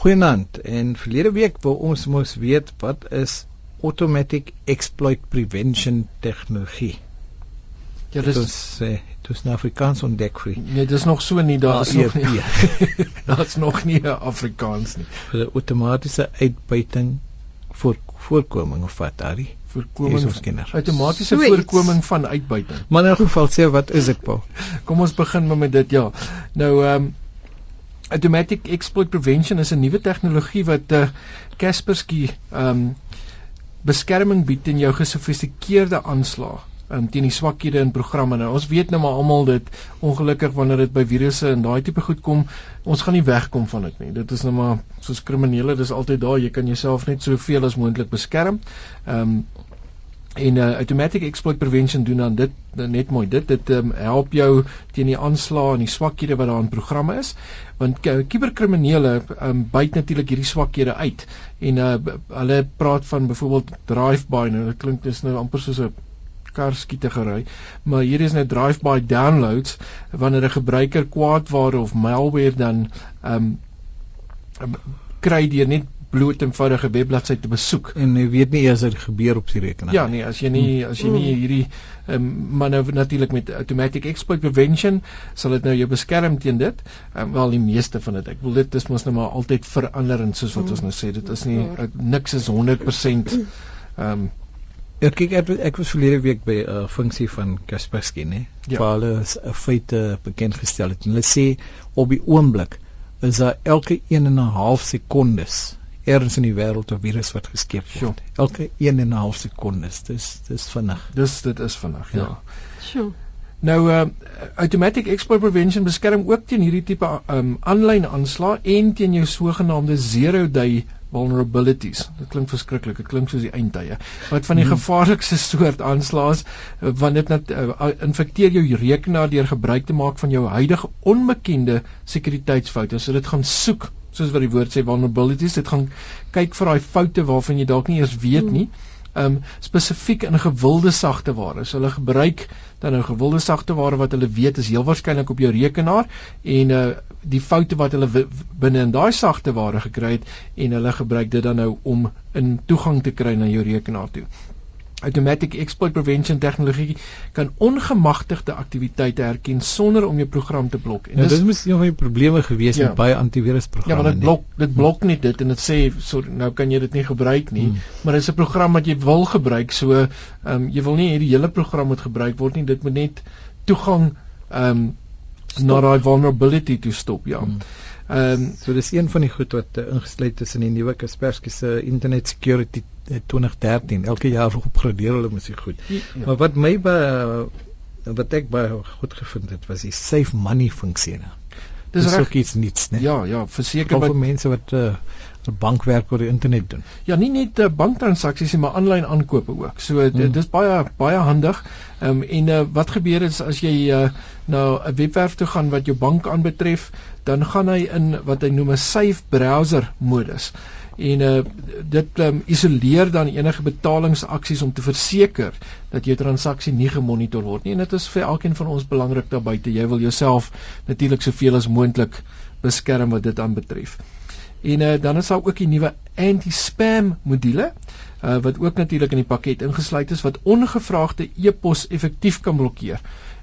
Goeienaand. En verlede week wou ons mos weet wat is automatic exploit prevention tegnologie. Ja, dis ons sê uh, dis nou Afrikaans ontdek vir. Nee, dis nog so nie, daar is nog nie. AEP. Daar's nog nie 'n Afrikaans nie. vir outomatiese uitbuiting voor voorkoming of wat daai Voorkoming kinders. outomatiese So voorkoming van uitbuiting. Maar in 'n geval sê wat is dit Paul? Kom ons begin maar met dit, ja. Nou ehm um, automatic exploit prevention is 'n nuwe tegnologie wat uh, Kaspersky ehm um, beskerming bied teen jou gesofistikeerde aanslae um, teen die swakhede in programme. Nou ons weet nou maar almal dit ongelukkig wanneer dit by virusse en daai tipe goed kom, ons gaan nie wegkom van dit nie. Dit is nou maar soos kriminele, dis altyd daar. Jy kan jouself net soveel as moontlik beskerm. Ehm um, en uh, automatic exploit prevention doen dan dit net mooi dit. Dit um, help jou teen die aanslae en die swakhede wat daar in programme is. Want kuberkriminele um, byt natuurlik hierdie swakhede uit. En uh, hulle praat van byvoorbeeld drive-by nou dit klink dis nou amper soos 'n karskietegery maar hier is nou drive-by downloads. Wanneer 'n gebruiker kwaadware of malware dan um, kry deur net bloot eenvoudige webbladsy te besoek En jy weet nie eers wat gebeur op die rekenaar. Ja, nee, as jy nie as jy nie hierdie um, maar nou natuurlik met automatic exploit prevention sal dit nou jou beskerm teen dit. Um, wel die meeste van dit. Ek wil dit is mos nou maar altyd veranderend soos wat ons nou sê. Dit is nie uh, niks is 100% ehm um, Ja, kyk ek, ek was verlede week by 'n uh, funksie van Kaspersky, né? Ja. Waar hulle 'n feite bekend gestel het. En hulle sê op die oomblik is daar elke 1 en 'n half sekondes ergens in die wêreld 'n virus wat geskep word. Elke 1 en 'n half sekondes. Dis dis vinnig. dis dit is vinnig, ja. Ja. ja. Sjoe. Nou uh, automatic exploit prevention beskerm ook teen hierdie tipe um aanlyn aanslae en teen jou sogenaamde zero day vulnerabilities. Dit klink verskriklik. Dit klink soos die eindtye. Wat van die Hmm. gevaarlikste soort aanslae is uh, want dit net uh, infekteer jou rekenaar deur gebruik te maak van jou huidige onbekende sekuriteitsfoute. So dit gaan soek soos wat die woord sê vulnerabilities. Dit gaan kyk vir daai foute waarvan jy dalk nie eers weet Hmm. nie um spesifiek in gewilde sagte ware. So hulle gebruik dan nou gewilde sagte ware wat hulle weet is heel waarskynlik op jou rekenaar en uh die foute wat hulle binne in daai sagte ware gekry het en hulle gebruik dit dan nou om in toegang te kry na jou rekenaar toe. Automatic exploit prevention tegnologie kan ongemagtigde aktiwiteite herken sonder om jou program te blok. En Ja, dis dis mos een van die probleme gewees Ja. met baie Ja, antivirusprogramme. maar dit nie. blok dit blok nie dit en dit sê so nou kan jy dit nie gebruik nie. Hmm. Maar dit is 'n program wat jy wil gebruik. So ehm um, jy wil nie hê die hele program moet gebruik word nie. Dit moet net toegang ehm um, na daai vulnerability toe stop, ja. Hmm. Ehm um, So dis een van die goed wat uh, ingesluit is in die nuwe Kaspersky se Internet Security uh, 2013. Elke jaar opgradeer hulle mos die goed. ja. Maar wat my baie wat ek baie goed gevind het was die save money funksie. Nou. dis Dis ook iets niets, né? Ja, ja, verseker vir mense wat uh, bankwerk oor die internet doen. Ja, nie net uh, banktransaksies nie, maar aanlyn aankope ook. So dit Hmm. dis baie baie handig. Ehm um, en uh, wat gebeur is as jy uh, na 'n webwerf toe gaan wat jou bank aanbetref, dan gaan hy in wat hy noem 'n safe browser modus. En uh, dit um, isoleer dan enige betalingsaksies om te verseker dat jou transaksie nie gemonitor word nie. En dit is vir elkeen van ons belangrik daar buite. Jy wil jouself natuurlik soveel as moontlik beskerm wat dit aanbetref. En uh, dan is daar ook die nuwe anti-spam module uh, wat ook natuurlik in die pakket ingesluit is wat ongevraagde e-pos effektief kan blokkeer.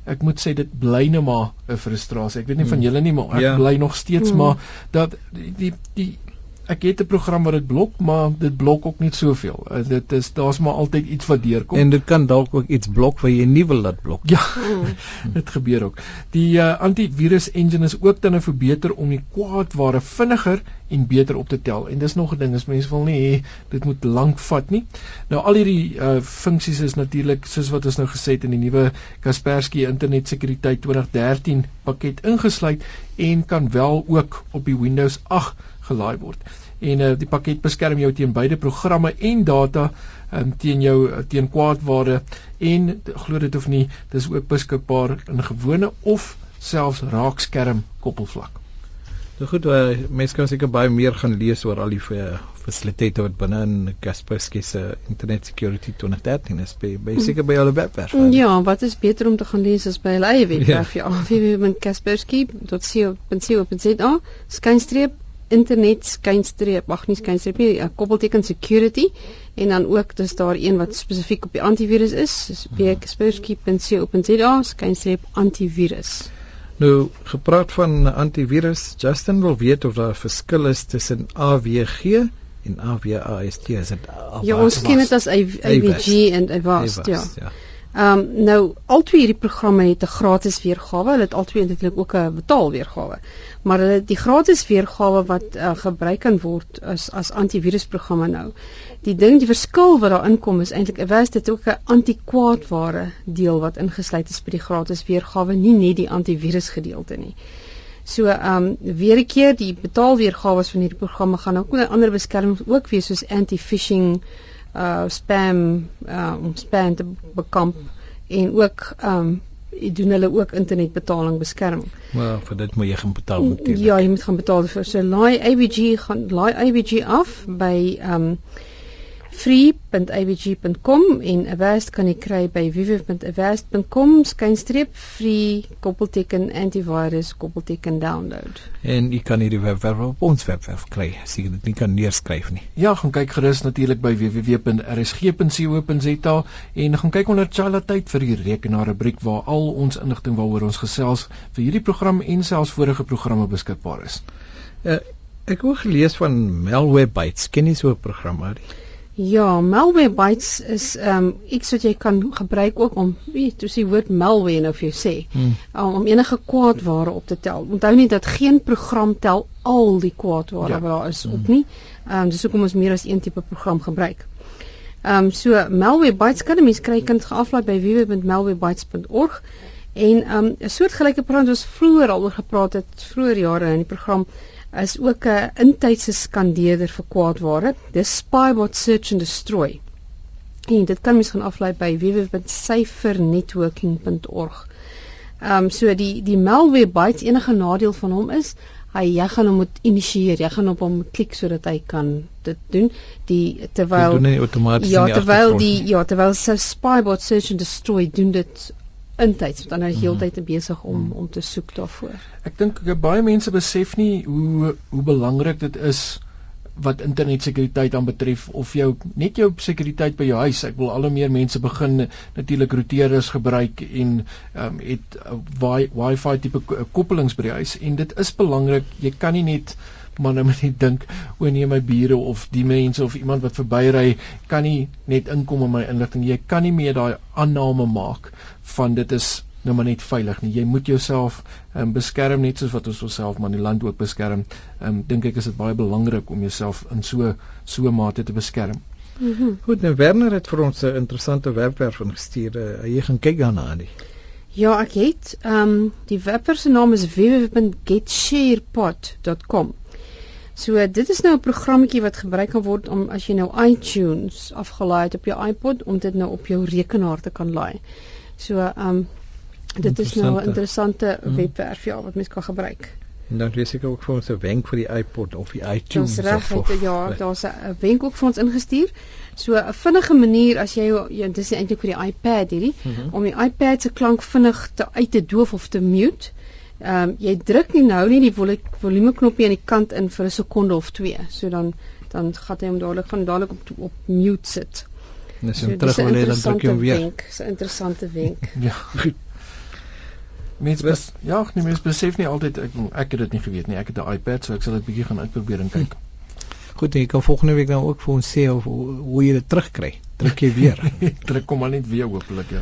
Ek moet sê dit bly nou maar 'n frustrasie. Ek weet nie van Hmm. julle nie, maar ek Ja. bly nog steeds Hmm. maar dat die die, die ek het 'n program wat dit blok, maar dit blok ook nie soveel. Uh, dit is daar's maar altyd iets wat deurkom. En dit kan dalk ook iets blok wat jy nie wil laat blok. ja, Mm. dit gebeur ook. Die uh, antivirus engine is ook dan nou verbeter om die kwaadware vinniger en beter op te tel. En dis nog 'n ding, as mense wil nie hê dit moet lank vat nie. Nou al hierdie uh, funksies is natuurlik soos wat ons nou gesê het in die nuwe Kaspersky Internet Sekuriteit 2013 pakket ingesluit en kan wel ook op die Windows 8 gelaai word. En uh, die pakket beskerm jou teen beide programme en data um, teen jou uh, teen kwaadware en glo dit of nie, dis ook beskikbaar in gewone of selfs raakskerm koppelvlak. Nou goed, uh, mense kan seker baie meer gaan lees oor al die uh, fasiliteite wat binne in Kaspersky se Internet Security 2013 is. By, by seker by hulle webwerf. hè? Ja, wat is beter om te gaan lees as by hulle eie webwerf ja, www.kaspersky.co.za skynstreep internet skynstreep, ag nie skynstreep nie, 'n koppelteken security en dan ook dis daar een wat spesifiek op die antivirus is, dis bkaspersky.co.za skynstreep antivirus. Nou gepraat van antivirus, Justin wil weet of daar 'n verskil is tussen AVG en AVAST. Is dit Ja, ons ken dit as AVG en Avast, ja. ja. Ehm um, nou albei hierdie programme het 'n gratis weergawe. Hulle het albei eintlik ook 'n betaal weergawe. Maar hulle die gratis weergawe wat uh, gebruik kan word as as antivirusprogramme nou. Die ding, die verskil wat daarin kom is eintlik Avast het ook 'n anti-kwaadware deel wat ingesluit is by die gratis weergawe, nie net die antivirus gedeelte nie. So ehm um, weer 'n keer die betaalweergawe van hierdie programme gaan ook 'n ander beskerming ook wees soos anti-phishing uh spam uh om spam te bekamp en ook um doen hulle ook internetbetaling beskerming. Maar vir dit moet jy gaan betaal natuurlik. Ja, jy moet gaan betaal vir so laai ABG gaan laai ABG af by um free.abg.com en Avast kan jy kry by www.avast.com skynstreep free koppelteken antivirus koppelteken download. En jy kan hierdie webwerf op ons webwerf kry as jy dit nie kan neerskryf nie. Ja, gaan kyk gerus natuurlik by www.rsg.co.za en gaan kyk onder Chala tyd vir die rekenaar rubriek waar al ons inligting waaroor ons gesels vir hierdie program en selfs vorige programme beskikbaar is. Uh, ek het gelees van Malwarebytes. Ken jy so 'n program, Marie? Ja, Malwarebytes is ehm um, iets wat jy kan gebruik ook om weet, toe sê woord malware nou vir jou sê, hmm. um, om enige kwaadware op te tel. Onthou net dat geen program tel al die kwaadware ja. wat daar is hmm. op nie. Ehm um, dis hoekom ons meer as een tipe program gebruik. Ehm um, so Malwarebytes kan 'n mens kry kind geaflaai by www.malwarebytes.org en ehm um, 'n soortgelyke program wat ons vroeër al oor gepraat het, vroeër jare in die program is ook 'n intydse skandeerder vir kwaadware. Dis Spybot Search and Destroy. En dit kan mens gaan aflaai by www.cyphernetworking.org. Ehm um, so die die malware bytes enige nadeel van hom is hy jy gaan hom moet initieer, jy gaan op hom klik sodat hy kan dit doen. Die terwyl doen hy outomaties ja, terwyl die ja, terwyl Spybot Search and Destroy doen dit intyds want dan is jy heeltyd besig om mm. om te soek daarvoor. Ek dink baie mense besef nie hoe hoe belangrik dit is wat internetsekuriteit aan betref of jou net jou sekuriteit by jou huis. Ek wil al hoe meer mense begin natuurlik roteerders gebruik en ehm um, het uh, Wi-Fi tipe koppelings by die huis en dit is belangrik. Jy kan nie net maar nou moet ek dink o nee my bure of die mense of iemand wat verbyry kan nie net inkom in my inligting jy kan nie meer daai aanname maak van dit is nou maar net veilig nie jy moet jouself um, beskerm net soos wat ons osself maar die land ook beskerm um, dink ek is dit baie belangrik om jouself in so so mate te beskerm Mm -hmm. Goed, nou Werner het vir ons 'n interessante webwerf ingestuur. Uh, jy gaan kyk daarna aan die. Ja, ek het. Ehm um, die webwerf se naam is www.getsharepod.com. So dit is nou 'n programmetjie wat gebruik kan word om as jy nou iTunes afgelaai het op jou iPod om dit nou op jou rekenaar te kan laai. So ehm um, dit is nou 'n interessante hmm. webwerf ja wat mens kan gebruik. En dan lees ek ook vir ons 'n wenk vir die iPod of die iTunes. Dis reg, het, ja, daar's 'n wenk ook vir ons ingestuur. So 'n vinnige manier as jy jy dis eintlik vir die iPad hierdie mm -hmm. om die iPad se klank vinnig te uit te doof of te mute. Ehm um, jy druk nie nou nie die volume knoppie aan die kant in vir 'n sekonde of 2. So dan dan gaan hy hom dadelik van dadelik op op mute sit. Dis so, terug wil jy dan druk jy hom weer. Dis 'n interessante wenk. ja. Mens bes, ja, nee, mens besef nie altyd ek ek het dit nie geweet nie. Ek het 'n iPad, so ek sal dit bietjie gaan uitprobeer en kyk. Goed, jy kan volgende week dan ook vir ons sê of hoe, hoe jy dit terugkry. Druk jy weer. druk kom maar net weer hopelik ja.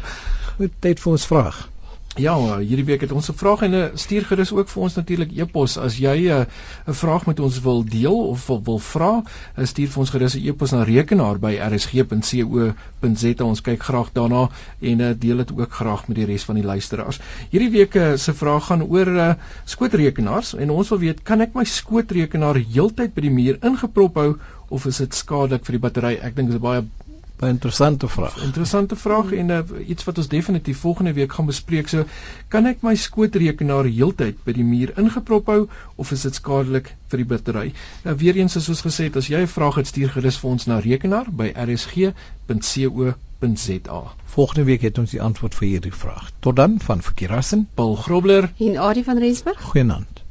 Goed, tyd vir ons vraag. Ja, hierdie week het ons 'n vraag en eh, stuur gerus ook vir ons natuurlik e-pos as jy eh, 'n vraag met ons wil deel of wil, wil vra, eh, stuur vir ons gerus 'n e-pos na rekenaar by rsg.co.za. Ons kyk graag daarna en deel dit ook graag met die res van die luisteraars. Hierdie week se vraag gaan oor skootrekenaars en ons wil weet, kan ek my skootrekenaar heeltyd by die muur ingeprop hou of is dit skadelik vir die battery? Ek dink dit is baie Baie interessante vraag. Interessante vraag en uh, iets wat ons definitief volgende week gaan bespreek. So, kan ek my skootrekenaar heeltyd by die muur ingeprop hou of is dit skadelik vir die battery? Nou weer eens soos ons gesê het, as jy 'n vraag het, stuur gerus vir ons na rekenaar by rsg.co.za. Volgende week het ons die antwoord vir hierdie vraag. Tot dan van Verkeerassen, Paul Grobler en Adie van Rensburg. Goeienaand.